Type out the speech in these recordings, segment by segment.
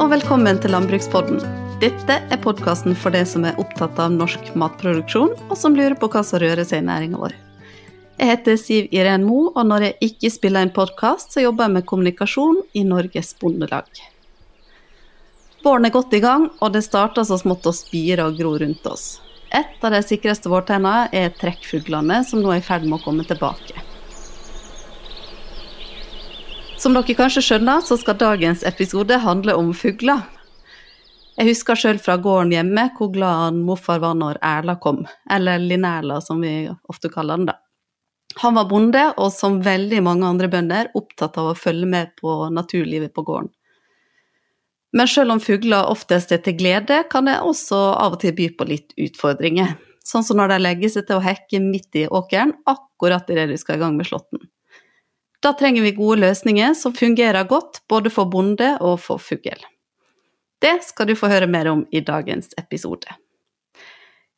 og velkommen til Landbrukspodden. Dette er podkasten for deg som er opptatt av norsk matproduksjon, og som lurer på hva som rører seg i næringa vår. Jeg heter Siv Iren Mo, og når jeg ikke spiller en podkast, så jobber jeg med kommunikasjon i Norges Bondelag. Våren er godt i gang, og det starter så smått å spire og gro rundt oss. Et av de sikreste vårtegnene er trekkfuglene, som nå er i ferd med å komme tilbake. Som dere kanskje skjønner, så skal dagens episode handle om fugler. Jeg husker sjøl fra gården hjemme hvor glad morfar var når Erla kom, eller Linerla som vi ofte kaller den da. Han var bonde, og som veldig mange andre bønder, opptatt av å følge med på naturlivet på gården. Men selv om fugler oftest er til glede, kan det også av og til by på litt utfordringer. Sånn som når de legger seg til å hekke midt i åkeren, akkurat idet du skal i gang med slåtten. Da trenger vi gode løsninger som fungerer godt både for bonde og for fugl. Det skal du få høre mer om i dagens episode.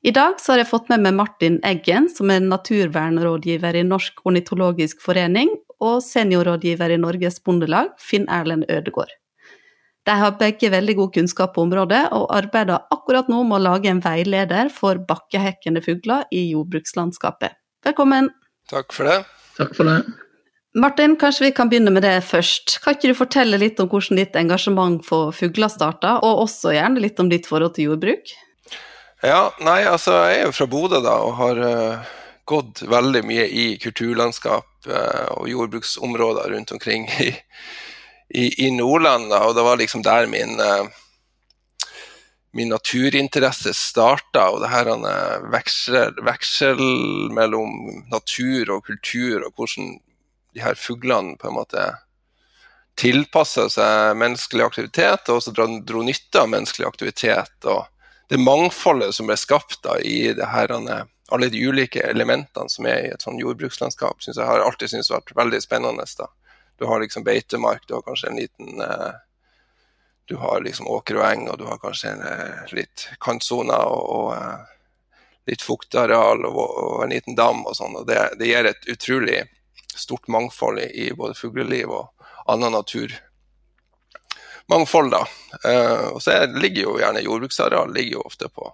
I dag har jeg fått med meg Martin Eggen, som er naturvernrådgiver i Norsk ornitologisk forening, og seniorrådgiver i Norges Bondelag, Finn Erlend Ødegård. De har begge veldig god kunnskap på området, og arbeider akkurat nå med å lage en veileder for bakkehekkende fugler i jordbrukslandskapet. Velkommen! Takk for det. Takk for det. Martin, kanskje vi kan begynne med det først. Kan ikke du fortelle litt om hvordan ditt engasjement for fugler starta, og også gjerne litt om ditt forhold til jordbruk? Ja, nei, altså jeg er jo fra Bodø da, og har uh, gått veldig mye i kulturlandskap uh, og jordbruksområder rundt omkring i, i, i Nordland. Da, og det var liksom der min, uh, min naturinteresse starta. Og det her veksel, veksel mellom natur og kultur, og hvordan de her fuglene på en måte tilpassa seg menneskelig aktivitet, og også dro, dro nytte av menneskelig aktivitet. og Det mangfoldet som ble skapt da, i her, alle de ulike elementene som er i et sånn jordbrukslandskap, synes jeg har alltid syntes vært veldig spennende. da. Du har liksom beitemark, du har kanskje en liten eh, Du har liksom åker og eng, og du har kanskje en, eh, litt kantsoner og, og eh, litt fuktareal og, og, en liten dam og sånn. og det, det gir et utrolig stort mangfold i, i både fugleliv og annen natur. Mangfold, da. Eh, og så ligger jo gjerne jordbruksareal ligger jo ofte på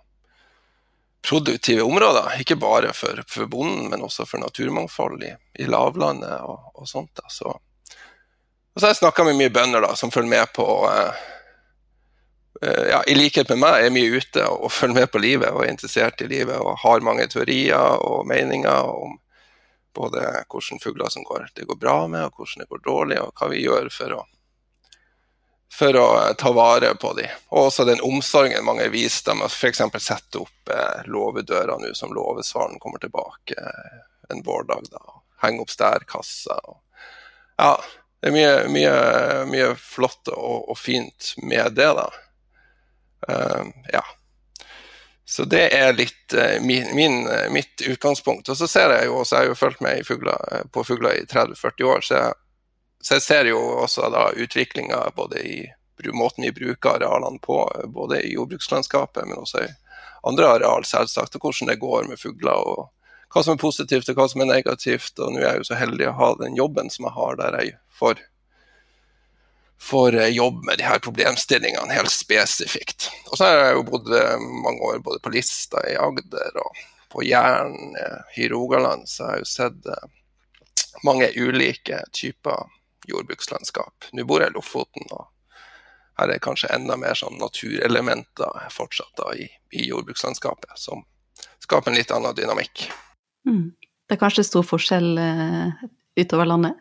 produktive områder. Ikke bare for, for bonden, men også for naturmangfold i, i lavlandet og, og sånt. Da. Så, og så har jeg snakka med mye bønder da, som følger med på eh, eh, ja, I likhet med meg er mye ute og, følger med på livet og er interessert i livet og har mange teorier og meninger om både hvilke fugler som går, det går bra med, og hvordan det går dårlig, og hva vi gjør for å, for å eh, ta vare på dem. Og også den omsorgen mange viser dem, f.eks. sette opp eh, låvedøra nå som låvesvaren kommer tilbake eh, en vårdag. da, Henge opp stærkasser. Ja, det er mye, mye, mye flott og, og, fint med det, da. Uh, ja. Så det er litt uh, min, min, eh, mitt utgangspunkt. Og så ser jeg jo også, jeg har jo fulgt med fugler, eh, på fugler i 30-40 år, så jeg, så jeg, ser jo også da utviklinga både i måten vi bruker arealene på, både i jordbrukslandskapet, men også i andre areal, selvsagt, og hvordan det går med fugler. og hva som er positivt og hva som er negativt. Og nå er jeg jo så heldig å ha den jobben som jeg har, der jeg får får eh, jobbe med de her problemstillingene helt spesifikt. Og så har jeg jo bodd eh, mange år både på Lista i Agder og på Jæren eh, i Rogaland, så jeg har jo sett mange ulike typer jordbrukslandskap. Nå bor jeg i Lofoten, og her er kanskje enda mer sånn naturelementer fortsatt da, i, i, jordbrukslandskapet, som skaper en litt annen dynamikk. Mm. Det er kanskje stor forskjell uh, utover landet?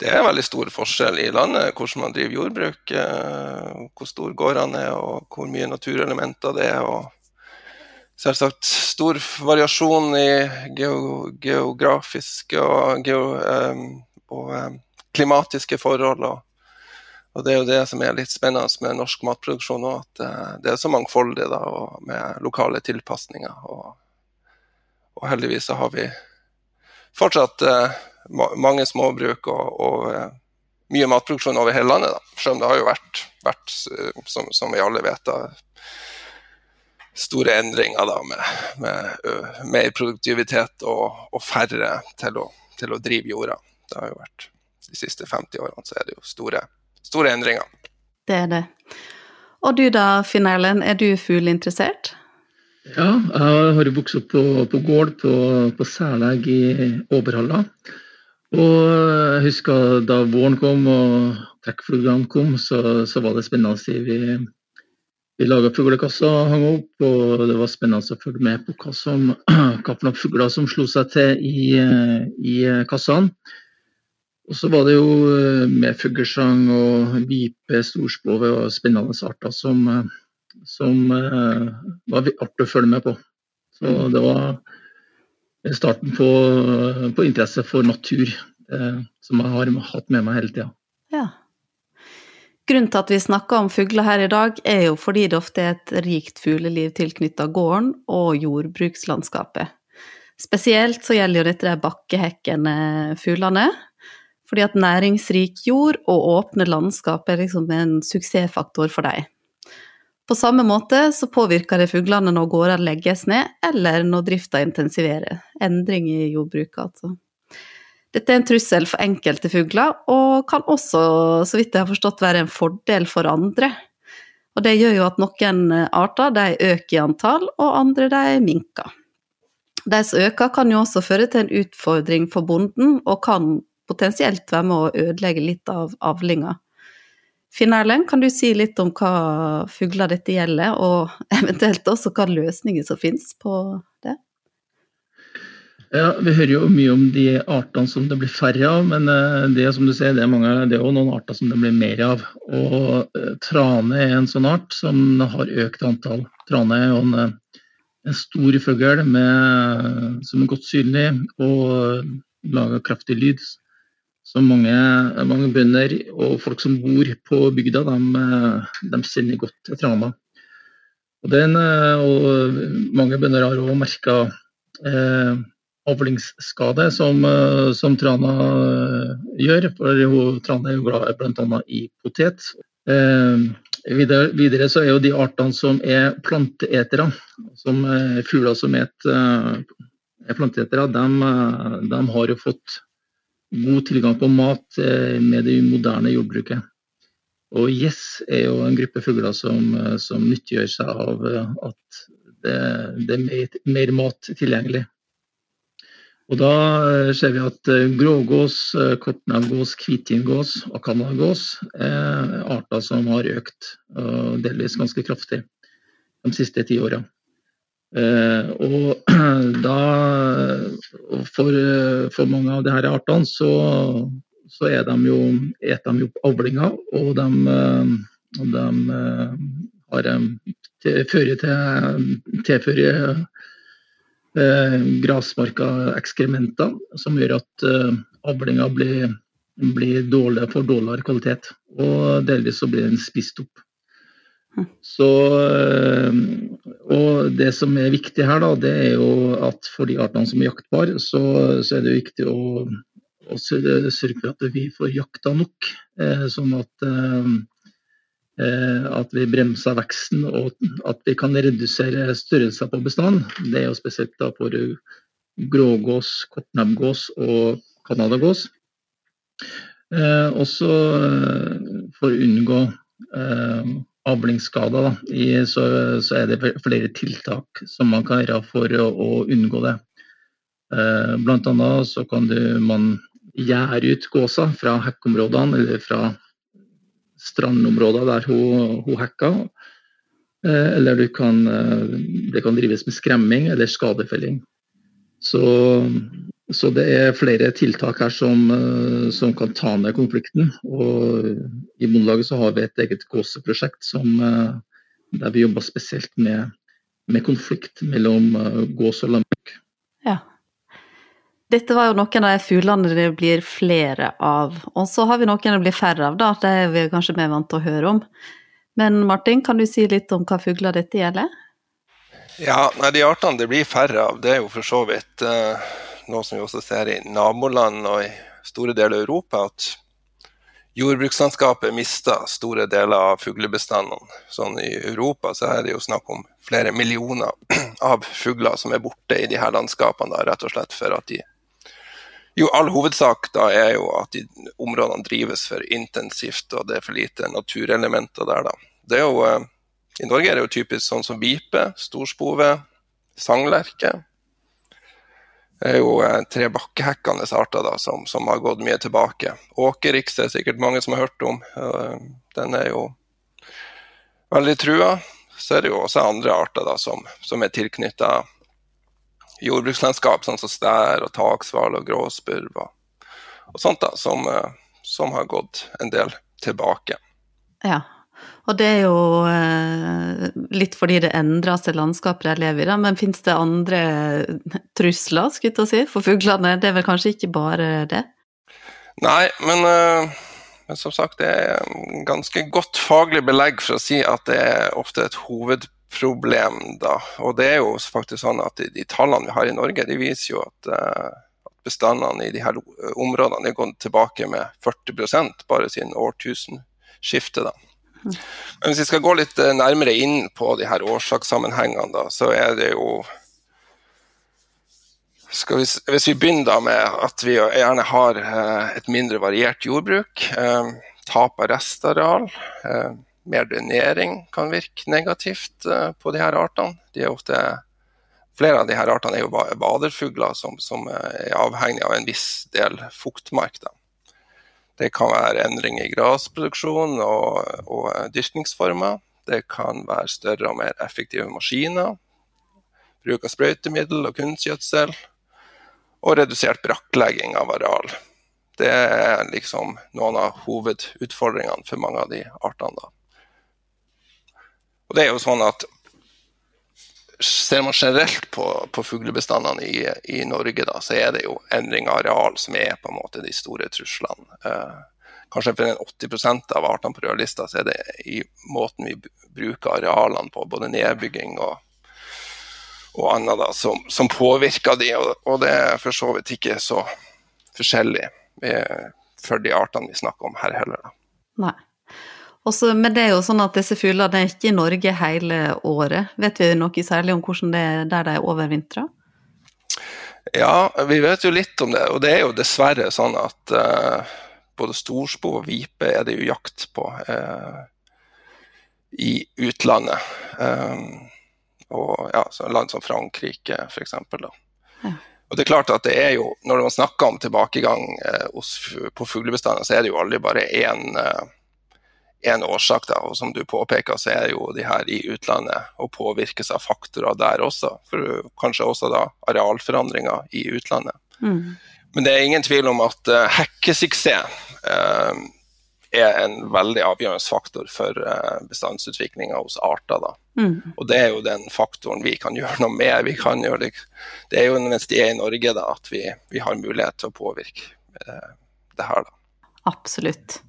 Det er veldig stor forskjell i landet hvordan man driver jordbruk. Eh, hvor stor gårdene er og hvor mye naturelementer det er. og Selvsagt stor variasjon i geografiske og, um, og um, klimatiske forhold. Og, og, det er jo det som er litt spennende med norsk matproduksjon òg, at det er så mangfoldig da, med lokale tilpasninger. Og, og heldigvis så har vi fortsatt uh, mange småbruk og, og uh, mye matproduksjon over hele landet. Da. Selv om det har jo vært, vært som, som, vi alle vet, da, store endringer da, med, med mer produktivitet og, og færre til å, til å, drive jorda. Det har jo vært De siste 50 årene så er det jo store, store endringer. Det er det. Og du da, Finn Erlend, er du fugleinteressert? Ja, jeg har vokst opp på, på gård på, på Sæleg i Åberhalla. Og jeg husker da våren kom og trekkfuglene kom, så, så, var det spennende. Vi, vi laga fuglekasser og hang opp, og det var spennende å følge med på hva som, hvilke fugler som slo seg til i, i kassene. Og så var det jo eh, med fuglesang og vipe, storspove og spennende arter som, eh, som uh, var artig å følge med på. Så mm. det var starten på, på interesse for natur, uh, som jeg har hatt med meg hele tida. Ja. Grunnen til at vi snakker om fugler her i dag, er jo fordi det ofte er et rikt fugleliv tilknytta gården og jordbrukslandskapet. Spesielt så gjelder jo dette de bakkehekkende fuglene, fordi at næringsrik jord og åpne landskap er liksom en suksessfaktor for dem. På samme måte så påvirker det fuglene når gårder legges ned, eller når drifta intensiverer. Endring i jordbruket, altså. Dette er en trussel for enkelte fugler, og kan også, så vidt jeg har forstått, være en fordel for andre. Og det gjør jo at noen arter de øker i antall, og andre de minker. De som øker, kan jo også føre til en utfordring for bonden, og kan potensielt være med å ødelegge litt av avlinga. Finn Erlend, kan du si litt om hva fugler dette gjelder, og eventuelt også hva løsninger som finnes på det? Ja, Vi hører jo mye om de artene som det blir færre av, men eh, det som du ser, det er, mange, det er jo noen arter som det blir mer av. Og eh, Trane er en sånn art som har økt antall. Trane er jo en, eh, en stor fugl som er godt synlig og lager kraftig lyd. Så mange, mange, bønder og folk som bor på bygda, de, de kjenner godt til trana. Og, den, og mange bønder har òg merka eh, avlingsskade som, som, trana gjør. For trana er jo glad bl.a. i potet. Eh, videre, videre, så er jo de artene som er planteetere, som er fugler som et, er planteetere, de, de har jo fått god tilgang på mat eh, med det moderne jordbruket. Og gjess er jo en gruppe fugler som, eh, som nyttiggjør seg av eh, at det, det er mer, mer, mat tilgjengelig. Og Da ser vi at grågås, kortnevgås, hvittinngås og canadagås er arter som har økt, delvis ganske kraftig, de siste ti åra. Eh, og da, for, for, mange av disse artene så, så er de jo, et de jo avlinger, og de, de har, tilfører til, tilfører eh, grasmarka ekskrementer som gjør at eh, avlinga blir, blir dårlig, får dårligere kvalitet. Og delvis så blir den spist opp. Så, eh, og Det som er viktig her, da, det er jo at for de artene som er jaktbare, så, så, er det viktig å, å, sørge for at vi får jakta nok. Eh, sånn at, eh, at vi bremser veksten og at vi kan redusere størrelser på bestanden. Det er jo spesielt da for grågås, kortnebbgås og canadagås. Også for å unngå avlingsskader, så, så, er det flere tiltak som man kan gjøre for å, å unngå det. Eh, annet så kan du, man gjære ut gåsa fra hekkområdene eller fra strandområder der hun, hun hekker. Eh, eller du kan, eh, det kan drives med skremming eller skadefelling. Så så det er flere tiltak her som, eh, som, kan ta ned konflikten. Og I Bondelaget så har vi et eget gåseprosjekt som, eh, der vi jobber spesielt med, med, konflikt mellom eh, gås og landbruk. Ja. Dette var jo noen av de fuglene det blir flere av. Og så har vi noen det blir færre av, da. Det er vi kanskje mer vant til å høre om. Men Martin, kan du si litt om hva fugler dette gjelder? Ja, nei, De artene det blir færre av, det er jo for så vidt uh noe som vi også ser i naboland og i store deler av Europa, at jordbrukslandskapet mister store deler av fuglebestandene. Sånn I Europa så er det jo snakk om flere millioner av fugler som er borte i de her landskapene, da, rett og slett for at de Jo, all hovedsak da er jo at de områdene drives for intensivt, og det er for lite naturelementer der, da. Det er jo, eh, I Norge er det jo typisk sånn som vipe, storspove, sanglerke. Det er jo eh, tre bakkehekkende arter da, som, som, har gått mye tilbake. Åkerriks er sikkert mange som har hørt om. Eh, den er jo veldig trua. Så er det jo også andre arter da, som, som er tilknytta jordbrukslandskap, sånn som stær og taksval og gråspurv og, og, sånt, da, som, eh, som, har gått en del tilbake. Ja, og det er jo eh, litt fordi det endrer seg landskapet de lever i, da, men finnes det andre trusler, skulle jeg si, for fuglene? Det er vel kanskje ikke bare det? Nei, men, uh, men som sagt, det er ganske godt faglig belegg for å si at det er ofte et hovedproblem, da. Og det er jo faktisk sånn at de, de tallene vi har i Norge, de viser jo at, uh, bestandene i de her områdene er gått tilbake med 40% bare siden årtusenskiftet. da. Men hvis vi skal gå litt uh, nærmere inn på de her årsakssammenhengene, så er det jo vi, hvis vi begynner med at vi gjerne har uh, et mindre variert jordbruk, tap av restareal mer drenering kan virke negativt eh, på de her artene. De ofte, flere av de her artene er jo baderfugler som, som, eh, er avhengig av en viss del fuktmark. Da. Det kan være endring i grasproduksjon og, og dyrkningsformer. Det kan være større og mer effektive maskiner. Bruk av sprøytemiddel og kunstgjødsel. Og redusert brakklegging av areal. Det er liksom noen av hovedutfordringene for mange av de artene. da. Og det er jo sånn at Ser man generelt på, på fuglebestandene i, i, Norge, da, så er det jo endring av areal som er på en måte de store truslene. Eh, kanskje for en 80% av artene på rødlista så er det i måten vi bruker arealene på, både nedbygging og, og annet, da, som, som påvirker de, og, og, det er for så vidt ikke så forskjellig eh, for de artene vi snakker om her heller. Da. Nei. Også, men det er jo sånn at disse fuglene er ikke i Norge hele året. Vet vi noe særlig om hvordan det er der de overvintrer? Ja, vi vet jo litt om det. Og det er jo dessverre sånn at uh, både storspo og vipe er det jo jakt på uh, i utlandet. Um, og ja, så land som Frankrike, f.eks. Ja. Og det er klart at det er jo, Når man snakker om tilbakegang uh, på fuglebestander, så er det jo aldri bare én uh, en årsak. Da, og som du påpeker, så er jo de her i utlandet og påvirkes av faktorer der også. For kanskje også da arealforandringer i utlandet. Mm. Men det er ingen tvil om at uh, hekkesuksess uh, er en veldig avgjørende faktor for uh, bestandsutviklinga hos arter. Da. Mm. Og det er jo den faktoren vi kan gjøre noe med. Vi kan gjøre det, det er jo mens de er i Norge da, at vi, vi har mulighet til å påvirke uh, det her. Da. Absolutt.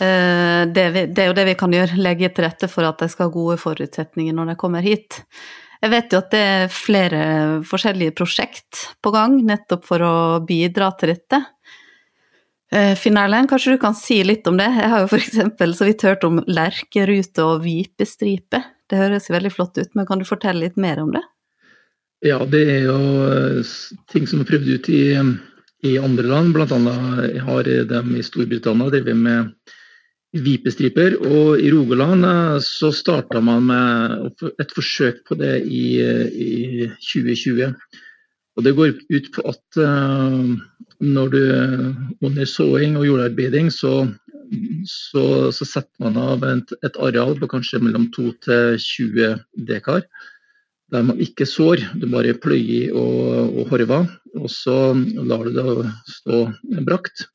Eh, det, er jo det vi kan gjøre, legge til rette for at de skal ha gode forutsetninger når de kommer hit. Jeg vet jo at det er flere forskjellige prosjekt på gang nettopp for å bidra til dette. Eh, Finn Erlend, kanskje du kan si litt om det? Jeg har jo f.eks. så vidt hørt om lerkerute og vipestripe. Det høres veldig flott ut, men kan du fortelle litt mer om det? Ja, det er jo eh, ting som er prøvd ut i, i andre land. Annet har de i Storbritannia drevet med vipestriper. Og i Rogaland eh, så starta man med et forsøk på det i, i 2020. Og det går ut på at uh, når du under såing og jordarbeiding, så, så, så setter man av et, et, areal på kanskje mellom 2 til 20 dekar. Der man ikke sår, du bare pløyer og, og horver. Og så lar du det stå brakt.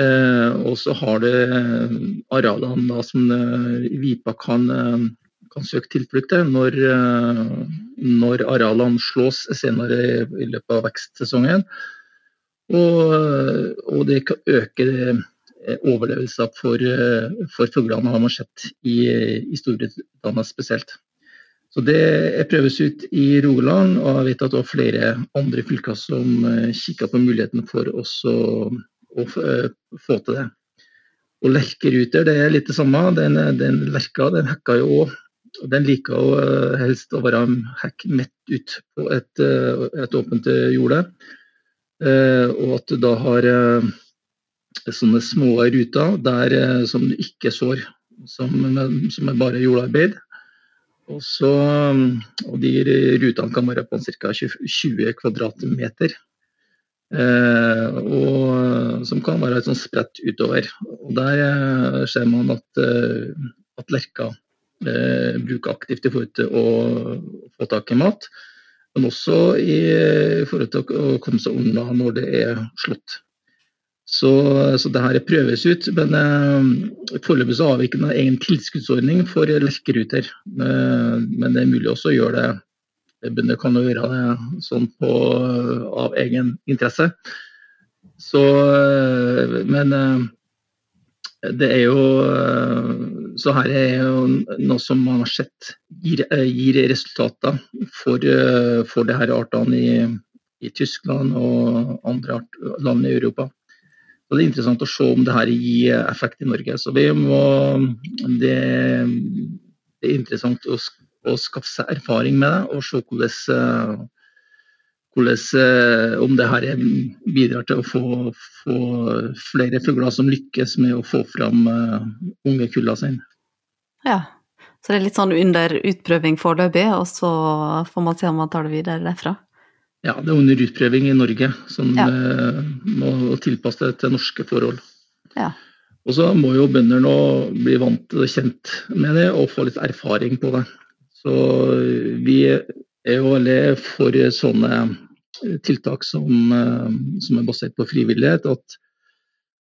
Eh, og så har du eh, arealene da, som eh, Vipa kan, kan søke tilflukt til når, når, arealene slås senere i løpet av vekstsesongen. Og, og det kan øke overlevelser for, for fuglene, har man sett i, i Storbritannia spesielt. Så Det prøves ut i Rogaland, og jeg vet at det er flere andre fylker som kikker på muligheten for også å eh, få til det. Og lerkeruter, det er litt det samme. Den, den lerka den hekka jo òg. Den liker jo eh, helst å være hekk midt ut på et, eh, et åpent jorde. og at du da har sånne små ruter der, som du ikke sår, som, som er bare jordarbeid. Og, så, og de rutene kan være på ca. 20 kvadratmeter. Eh, og som kan være sånn spredt utover. Og Der eh, ser man at, eh, at lerka eh, bruker aktivt i forhold til å få tak i mat. Men også i, i forhold til å, å komme seg unna når det er slått. Så, så det her prøves ut. Men eh, foreløpig har vi ikke noen egen tilskuddsordning for lerkeruter. Eh, men det er mulig også å gjøre det. Bønder kan jo gjøre det sånn på, av egen interesse. Så, eh, men eh, det er jo eh, Så her er jo noe som man har sett gir, gir resultater for, for disse artene i, i Tyskland og andre land i Europa. Og Det er interessant å se om det her gir effekt i Norge. Så må, det, det er interessant å, å, skaffe seg erfaring med det og se hvordan, hvordan om det her bidrar til å få, få, flere fugler som lykkes med å få fram unge kuller sine. Ja, så det er litt sånn under utprøving foreløpig, og så får man se om man tar det videre derfra? Ja, det er under utprøving i Norge, som ja. Eh, må tilpasse det til norske forhold. Ja. Og så må jo bønder nå bli vant og kjent med det og få litt erfaring på det. Så vi er jo veldig for sånne tiltak som, eh, som er basert på frivillighet. At,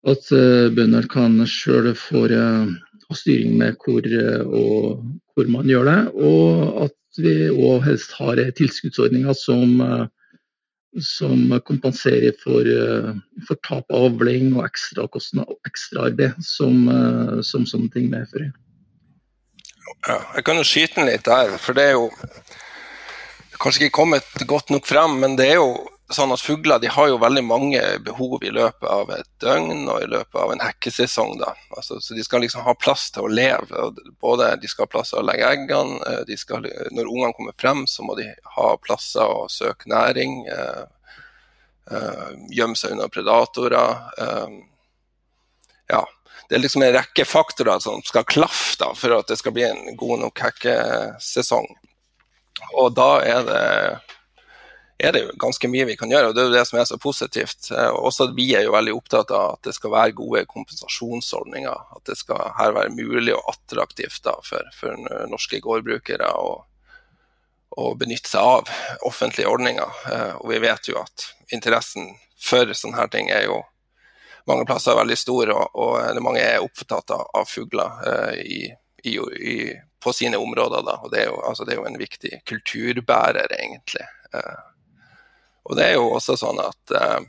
at eh, bønder kan sjøl få ha styring med hvor, og, hvor man gjør det. Og at vi òg helst har tilskuddsordninger som som kompenserer for, eh, for tap av avling og ekstrakostnader og ekstraarbeid som, eh, som sånne ting medfører. Ja, jeg kan jo skyte den litt der, for det er jo kanskje ikke kommet godt nok frem, men det er jo sånn at fugler de har jo veldig mange behov i løpet av et døgn og i løpet av en hekkesesong. da. Altså, så De skal liksom ha plass til å leve. Både De skal ha plass til å legge eggene, de skal, når ungene kommer frem, så må de ha plasser å søke næring. Eh, eh, gjemme seg unna predatorer. Eh, ja, det er liksom en rekke faktorer som skal klaffe da, for at det skal bli en god nok hekkesesong. Og da er det er det jo ganske mye vi kan gjøre, og det er jo det som er så positivt. Også også Vi er jo veldig opptatt av at det skal være gode kompensasjonsordninger. At det skal her være mulig og attraktivt da, for, for, norske gårdbrukere å, å, benytte seg av offentlige ordninger. Eh, og vi vet jo at interessen for sånne her ting er jo mange plasser veldig stor, og, og mange er opptatt av, av fugler uh, i, i, i, på sine områder. Da. Og det er, jo, altså, det er jo en viktig kulturbærer, egentlig. Og det er jo også sånn at eh,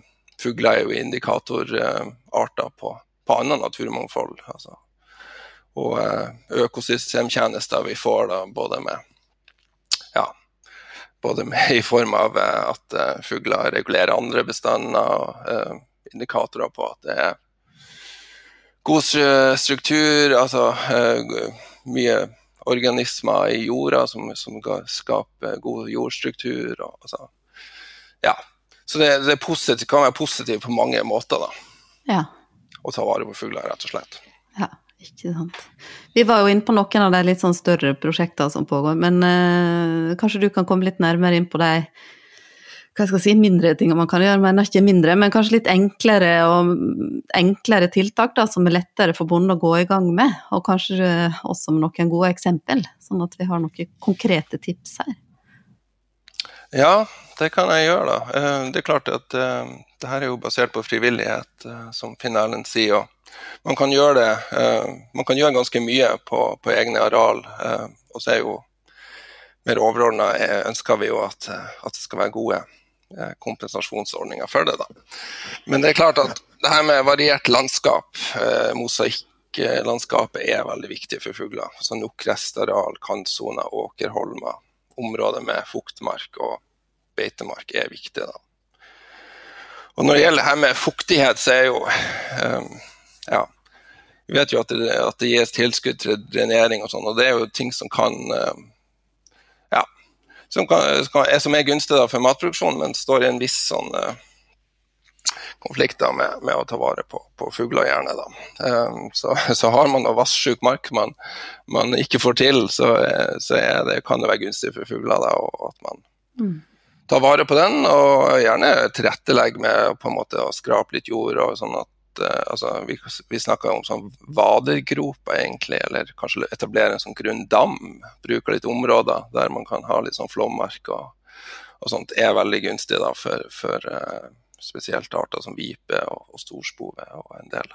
fugler er jo indikatorarter på, på annet naturmangfold. Altså. Og eh, økosystemtjenester vi får da både med ja, både med, i form av eh, at uh, fugler regulerer andre bestander, og uh, indikatorer på at det er god struktur, altså mye organismer i jorda som, som skaper god jordstruktur. Og, altså, ja. Så det, det positivt, kan være positivt på mange måter, da. Ja. Å ta vare på fugler, rett og slett. Ja, ikke sant. Vi var jo inne på noen av de litt sånn større prosjektene som pågår, men uh, kanskje du kan komme litt nærmere inn på de hva skal jeg si, mindre ting man kan gjøre, men ikke mindre, men kanskje litt enklere, enklere tiltak da, som er lettere for bonden å gå i gang med. Og kanskje også med noen gode eksempel, sånn at vi har noen konkrete tips her. Ja, det kan jeg gjøre, da. Eh, det er klart at uh, det her er jo basert på frivillighet, uh, som Finn Erlend sier. Man kan gjøre det, man kan gjøre ganske mye på, på egne areal. og så er jo mer overordna ønsker vi jo at, at, det skal være gode kompensasjonsordninger for det. da. Men det er klart at det her med variert landskap, mosaikklandskapet, er veldig viktig for fugler. Så nok restareal, kantsoner, åkerholmer, områder med fuktmark og beitemark er viktig. Da. Og Når det gjelder her med fuktighet, så er jo um, ja, Vi vet jo at det, at det, gis tilskudd til drenering og sånn, og det er jo ting som kan um, ja, som, kan, som, er, gunstig for matproduksjonen, men står i en viss sånn uh, konflikter med, med, å ta vare på, på fugler, gjerne. da. Um, så, så, har man noe vassjuk mark man, man, ikke får til, så, så det, kan det være gunstig for fugler da, at man mm. tar vare på den, og gjerne tilrettelegger med på en måte å skrape litt jord. og sånn at uh, altså, Vi, vi snakker om sånn vadergroper, egentlig, eller kanskje etablere en sånn grunn dam. Bruke litt områder der man kan ha litt sånn flommark og, og sånt, er veldig gunstig da, for, for uh, spesielt arter som vipe og, og storspove og en del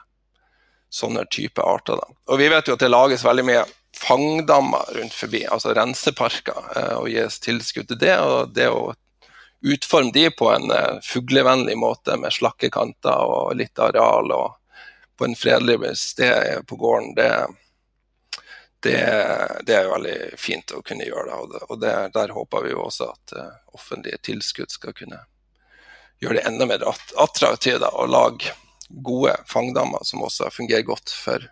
sånne type arter. Da. Og vi vet jo at det lages veldig mye fangdammer rundt forbi, altså renseparker, eh, og gis tilskudd til det. Og det å utforme de på en eh, fuglevennlig måte med slakke kanter og litt areal og på en fredelig sted på gården, det, det, det er veldig fint å kunne gjøre. det, Og, det, og det, der håper vi jo også at uh, offentlige tilskudd skal kunne gjøre det enda mer attraktivt å lage gode fangdammer som også fungerer godt for,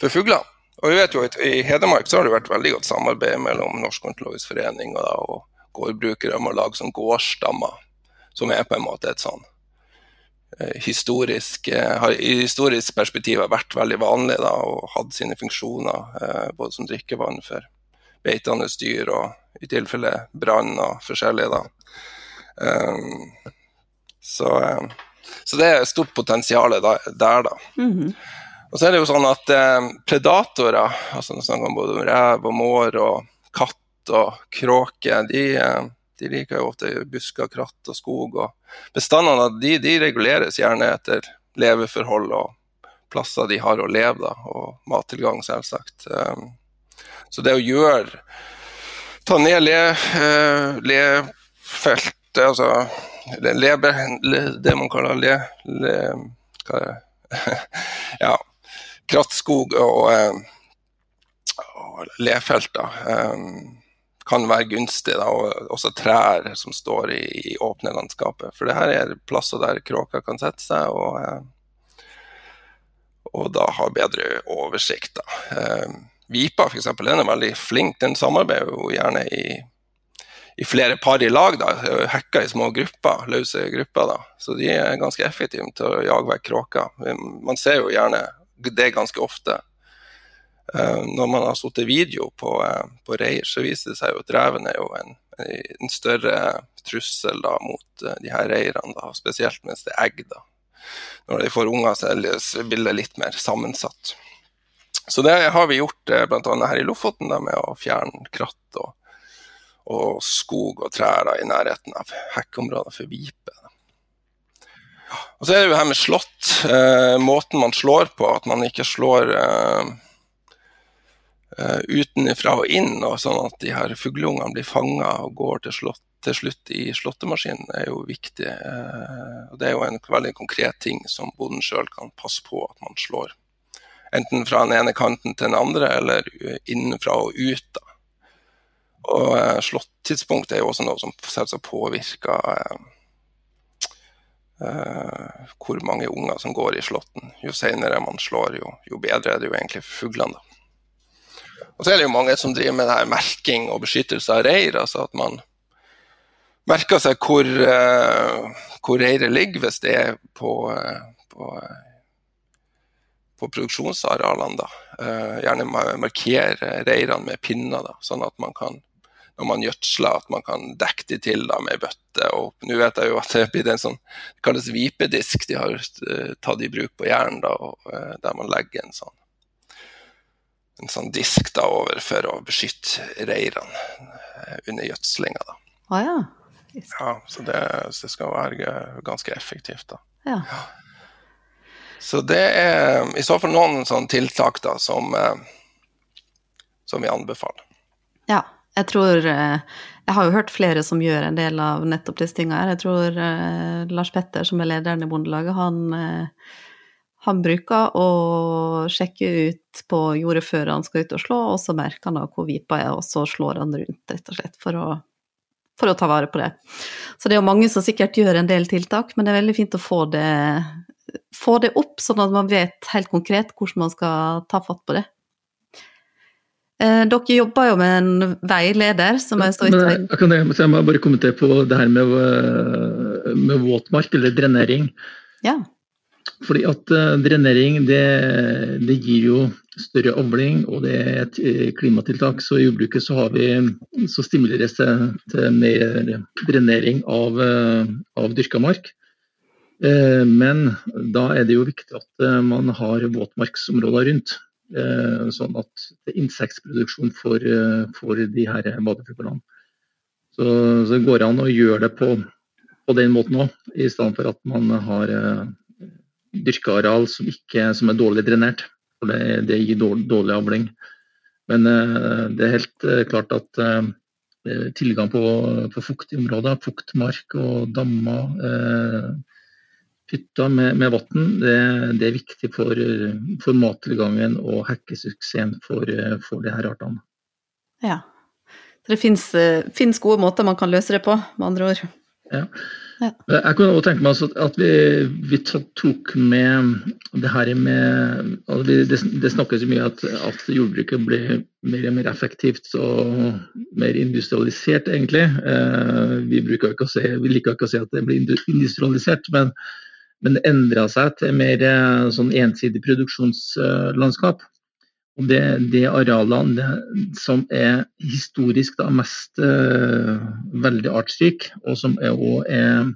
for fugler. Og vi vet jo at I Hedmark har det vært veldig godt samarbeid mellom Norsk Ornitologisk forening og, og gårdbrukere om å lage sånn gårdsdammer, som er på en måte et sånn eh, historisk, eh, har i historisk perspektiv har vært veldig vanlig da, og hatt sine funksjoner, eh, både som drikkevann for beitende dyr og i tilfelle brann og forskjellig. da. Um, så, eh, så, det er stort potensial der, da. Mm -hmm. Og så er det jo sånn at eh, predatorer, altså nå snakker om både rev og mår og katt og kråke, de, eh, de, liker jo ofte busker, kratt og skog. og Bestandene de, de reguleres gjerne etter leveforhold og plasser de har å leve, da, og mattilgang, selvsagt. Um, så det å gjøre Ta ned le, uh, lefelt, altså lebe, le, det man kaller le, le hva er ja, krattskog og, eh, og lefelter um, kan være gunstig. Da, og også trær som står i, i åpne landskapet. For det her er plasser der kråker kan sette seg, og, eh, og da ha bedre oversikt. Da. Vipa f.eks. er veldig flink, den samarbeider jo gjerne i i flere par i lag, da, hacka i små grupper, løse grupper. da. Så de er ganske effektive til å jage vekk kråker. Man ser jo gjerne det ganske ofte. Uh, når man har satt video på, uh, på, reir, så viser det seg jo at reven er jo en, en større trussel da, mot uh, de her reirene, da, spesielt mens det er egg. da. Når de får unger, så er bildet litt mer sammensatt. Så det har vi gjort bl.a. her i Lofoten da, med å fjerne kratt og og skog og trær i nærheten av hekkeområder for vipe. Og Så er det jo her med slått. Eh, måten man slår på, at man ikke slår eh, eh, utenfra og inn, og sånn at de her fugleungene blir fanga og går til, slott, til, slutt i slåttemaskinen, er jo viktig. Eh, og Det er jo en veldig konkret ting som bonden sjøl kan passe på at man slår. Enten fra den ene kanten til den andre, eller innenfra og ut. da. Og eh, slåttidspunkt er jo også noe som selvsagt påvirker eh, eh, hvor mange unger som går i slåtten. Jo senere man slår, jo, jo bedre er det jo egentlig for fuglene. da. Og så er det jo mange som driver med det her merking og beskyttelse av reir. altså at man merker seg hvor, uh, hvor reiret ligger, hvis det er på, uh, på, på produksjonsarealene. da. gjerne markere reirene med pinner, da, sånn at man kan når man gjødsler, at man kan dekke de til da, med bøtte. Og nå vet jeg jo at det blir en sånn, det kalles vipedisk de har uh, tatt i bruk på Jæren, uh, der man legger en sånn, en sånn disk da, over for å beskytte reirene uh, under gjødslinga. Ah, ja. ja, så det, så det, skal være ganske effektivt. da. Ja. ja. Så det er i så fall noen sånne tiltak da, som, som vi anbefaler. Ja, jeg tror eh, Jeg har jo hørt flere som gjør en del av nettopp disse tinga her. Jeg tror uh, Lars Petter, som er lederen i Bondelaget, han, uh, han bruker å sjekke ut på jordet før han skal ut og slå, og så merker han da hvor vipa er, og så slår han rundt, rett og slett, for å, for å ta vare på det. Så det er jo mange som sikkert gjør en del tiltak, men det er veldig fint å få det, få det opp, sånn at man vet helt konkret hvordan man skal ta fatt på det. Eh, dere jobber jo med en veileder som er så Men, kan jeg, jeg må bare kommentere på det her med, eh, med våtmark, eller drenering. Ja. Fordi at uh, drenering det, det, gir jo større avling, og det er et eh, klimatiltak. Så i jordbruket så, har vi, så stimuleres det til mer drenering av, av dyrka mark. Men da er det jo viktig at man har våtmarksområder rundt. Sånn at det er insektproduksjon for, for de her badefuglene. Så, så det går an å gjøre det på, på den måten òg, i stedet for at man har dyrka areal som, ikke, som, er dårlig drenert. For det, det gir dårlig, dårlig, avling. Men det er helt klart at tilgang på, på fuktige områder, fuktmark og dammer, hytter med, med vann, det, det, er viktig for, for mattilgangen og hekkesuksessen for, for de her artene. Ja. Så det fins gode måter man kan løse det på, med andre ord? Ja. Ja. Jeg kunne også tenke meg at vi, vi, tok med det her med altså det, det, snakkes mye at, at jordbruket blir mer og mer effektivt og mer industrialisert, egentlig. Eh, vi, ikke si, vi, liker ikke å si at det blir industrialisert, men, men det endra seg til mer eh, sånn ensidig produksjonslandskap. Og det, det arealene det, som er historisk da, mest uh, veldig artsrik, og som er, også er,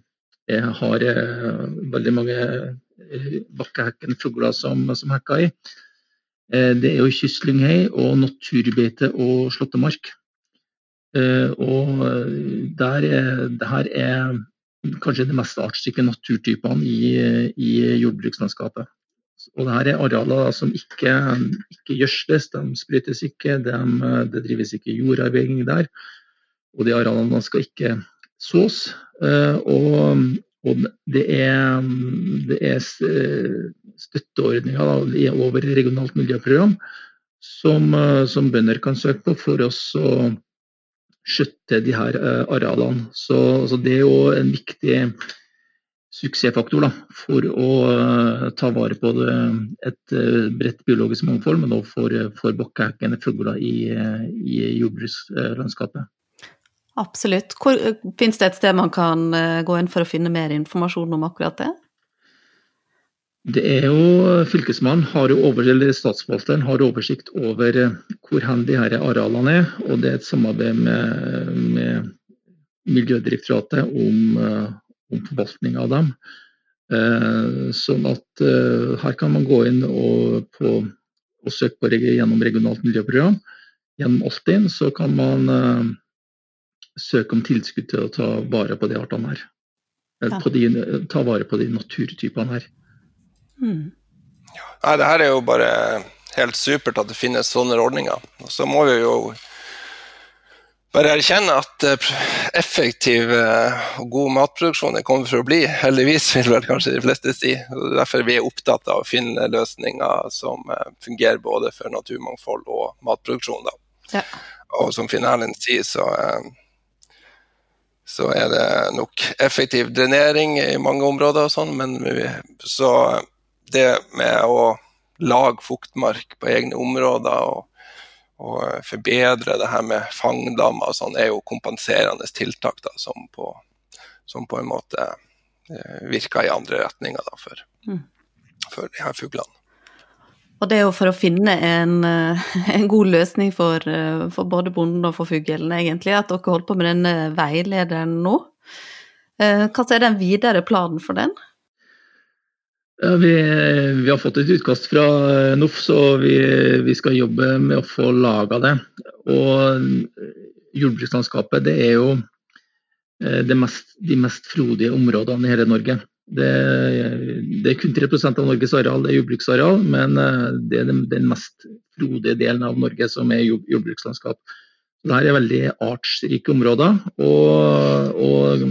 er, har uh, veldig mange uh, bakkehekkende fugler som, som hekker i, det er jo kystlynghei og naturbeite og slåttemark. og der er, det her er kanskje de mest artsrike naturtypene i, i jordbrukslandskapet. Og det her er arealer som ikke, ikke gjødsles, de sprøytes ikke, de, det drives ikke jordarbeiding der. Og de arealene skal ikke sås. Eh, og, og det er, det er støtteordninger over regionalt miljøprogram som, som, bønder kan søke på for oss å skjøtte de her eh, arealene. Så, så det er jo en viktig suksessfaktor da, for å uh, ta vare på det, et uh, bredt biologisk mangfold, men også for, for bakkehekkende fugler i, i jordbrukslandskapet. Absolutt. Hvor, finnes det et sted man kan gå inn for å finne mer informasjon om akkurat det? Det er jo Fylkesmannen har jo over, eller Statsforvalteren har oversikt over hvor hen de her arealene er. og Det er et samarbeid med, med Miljødirektoratet om om forvaltning av dem. Eh, sånn at eh, her kan man gå inn og, på, og søke på gjennom regionalt miljøprogram. Gjennom Altinn så kan man søke om tilskudd til å ta vare på de artene her. Ja. De, ta vare på de naturtypene her. Mm. Nei, det her er jo bare helt supert at det finnes sånne ordninger. Og så må vi jo bare erkjenne at eh, effektiv eh, og god matproduksjon er kommet for å bli. Heldigvis, vil vel kanskje de fleste si. Og derfor er vi opptatt av å finne løsninger som eh, fungerer både for naturmangfold og matproduksjon. Ja. Og som Finn Erlend sier, så, så, er det nok effektiv drenering i mange områder og sånn, men vi, så det med å lage fuktmark på egne områder og og forbedre det her med fangdammer og sånn, er jo kompenserende tiltak da, som, på, som på en måte eh, virker i andre retninger da, for, mm. for de her fuglene. Og det er jo for å finne en, eh, en god løsning for, eh, for, både bonden og for fuglen, egentlig, at dere holder på med denne veilederen nå. Hva er den videre planen for den? Ja, vi, vi, har fått et utkast fra NOF, så vi, vi skal jobbe med å få laga det. Og jordbrukslandskapet det er jo det mest, de mest frodige områdene i hele Norge. Det, det er kun 3% av Norges areal det er jordbruksareal, men eh, det er den, den, mest frodige delen av Norge som er jordbrukslandskap. Dette er veldig artsrike områder, og, og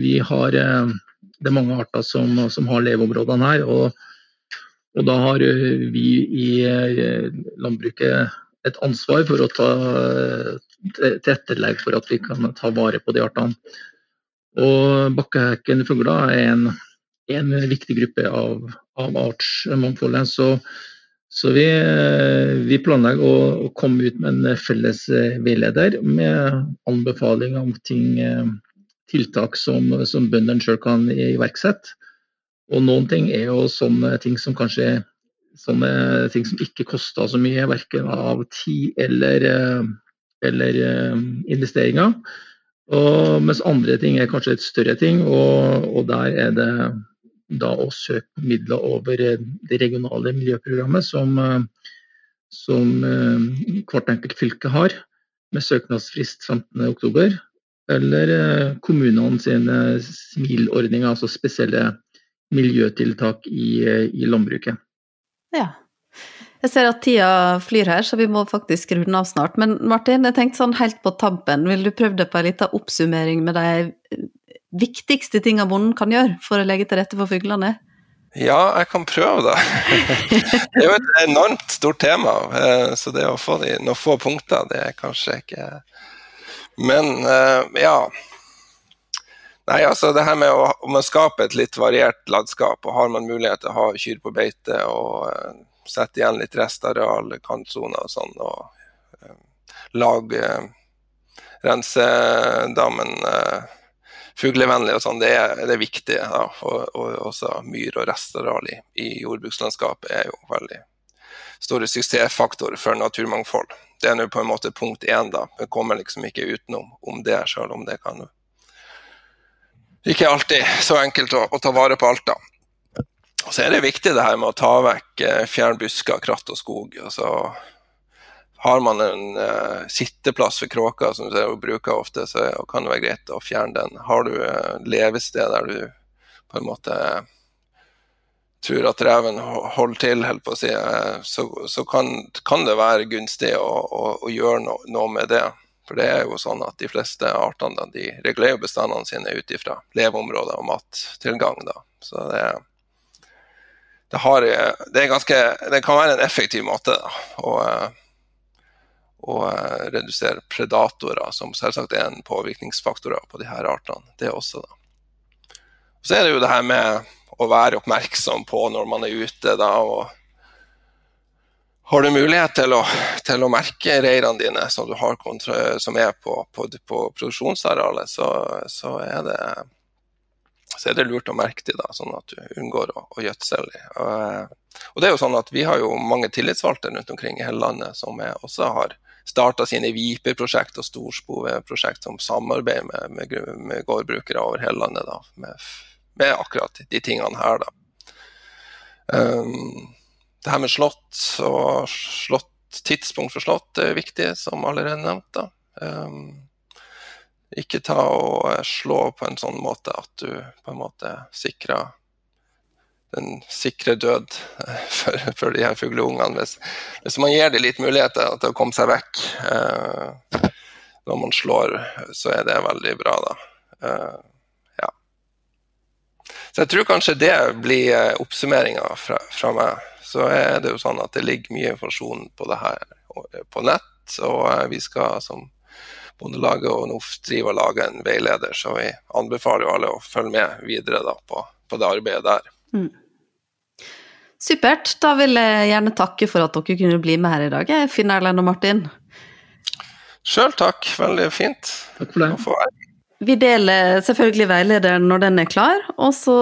vi har eh, det er mange arter som, som har leveområdene her. Og, og, da har eh, vi i eh, landbruket et ansvar for å ta tilrettelegge for at vi kan ta vare på de artene. Og bakkehekken fugler er en, en, viktig gruppe av, av artsmangfoldet. Så, så vi, vi, planlegger å, å, komme ut med en felles veileder med anbefalinger om ting tiltak som, som bøndene sjøl kan iverksette. Og noen ting er jo sånne ting som kanskje sånne ting som ikke kosta så mye, verken av tid eller, eller investeringer. Og, mens andre ting er kanskje et større ting, og, og der er det da å søke midler over det regionale miljøprogrammet som, som hvert enkelt fylke har, med søknadsfrist 15.10. Eller kommunene sine SMIL-ordninger, altså spesielle miljøtiltak i, i landbruket. Ja. Jeg ser at tida flyr her, så vi må faktisk runde av snart. Men Martin, jeg tenkte sånn helt på tampen, vil du prøve deg på en liten oppsummering med de viktigste tingene bonden kan gjøre for å legge til rette for fuglene? Ja, jeg kan prøve, da. Det er jo et enormt stort tema, eh, så det å få de noen få punkter, det er kanskje ikke Men eh, ja. Nei, altså det her med å, å skape et litt variert landskap, og har man mulighet til å ha kyr på beite og uh, sette igjen litt restareal, kantsoner og sånn, og uh, lage uh, rense dammen eh, fuglevennlig og sånn, det, det, er viktig. Da. Og, og, også myr og restareal i, i jordbrukslandskapet er jo veldig store suksessfaktor for naturmangfold. Det er nå på en måte punkt én, da. Vi kommer liksom ikke utenom om det, selv om det kan ikke alltid så enkelt å, å ta vare på alt, da. Og så er det viktig det her med å ta vekk fjern fjerne busker, kratt og skog. og så har man en uh, sitteplass for kråker, som du bruker ofte, så kan det være greit å fjerne den. Har du uh, levested der du på en måte tror at reven holder til, på å si, uh, så, så kan, kan, det være gunstig å, å, å gjøre no, noe med det. For det er jo sånn at de fleste artene de regulerer bestandene sine ut ifra leveområder og mattilgang. Da. Så det det, har, det, ganske, det, kan være en effektiv måte da, å, å, redusere predatorer, som selvsagt er en påvirkningsfaktor på de her artene. Det også, da. Så er det jo det her med å være oppmerksom på når man er ute. Da, og har du mulighet til å, til å merke reirene dine som, som er på, på, på produksjonsarealet, så, så er det så er det lurt å merke dem, sånn at du unngår å, å gjødsle dem. Og, og, det er jo sånn at Vi har jo mange tillitsvalgte rundt omkring i hele landet som også har starta sine Viper-prosjekt og Storspove-prosjekt som samarbeider med, med, med, gårdbrukere over hele landet da, med, med, akkurat de tingene her. da. Um, det her med slott og slott, tidspunkt for slott er viktig, som allerede nevnt. da. Um, ikke ta og eh, slå på en sånn måte at du på en måte sikrer den sikre død for, for de her fugleungene. Hvis, hvis, man gir dem litt muligheter til å komme seg vekk uh, når man slår, så er det veldig bra, da. Ja. Så jeg tror kanskje det blir eh, oppsummeringa fra, fra, meg. Så er det jo sånn at det ligger mye informasjon på det her på nett, og vi skal som Bondelaget og NOF driver og lager en veileder, så vi anbefaler jo alle å følge med videre da, på, på, det arbeidet der. Mm. Supert. Da vil jeg gjerne takke for at dere kunne bli med her i dag, Finn Erlend og Martin. Sjøl takk. Veldig fint. Takk for det. Vi deler selvfølgelig veilederen når den er klar, og så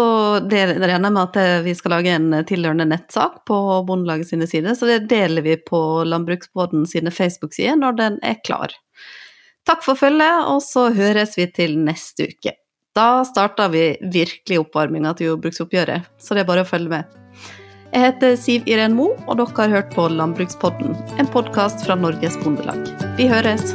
regner jeg med at vi skal lage en tilhørende nettsak på Bondelaget sine sider, så det deler vi på Landbruksbåten sine Facebook-sider når den er klar. Takk for følget, og så høres vi til neste uke. Da starter vi virkelig oppvarminga til jordbruksoppgjøret, så det er bare å følge med. Jeg heter Siv Iren Mo, og dere har hørt på Landbrukspodden, en podkast fra Norges Bondelag. Vi høres!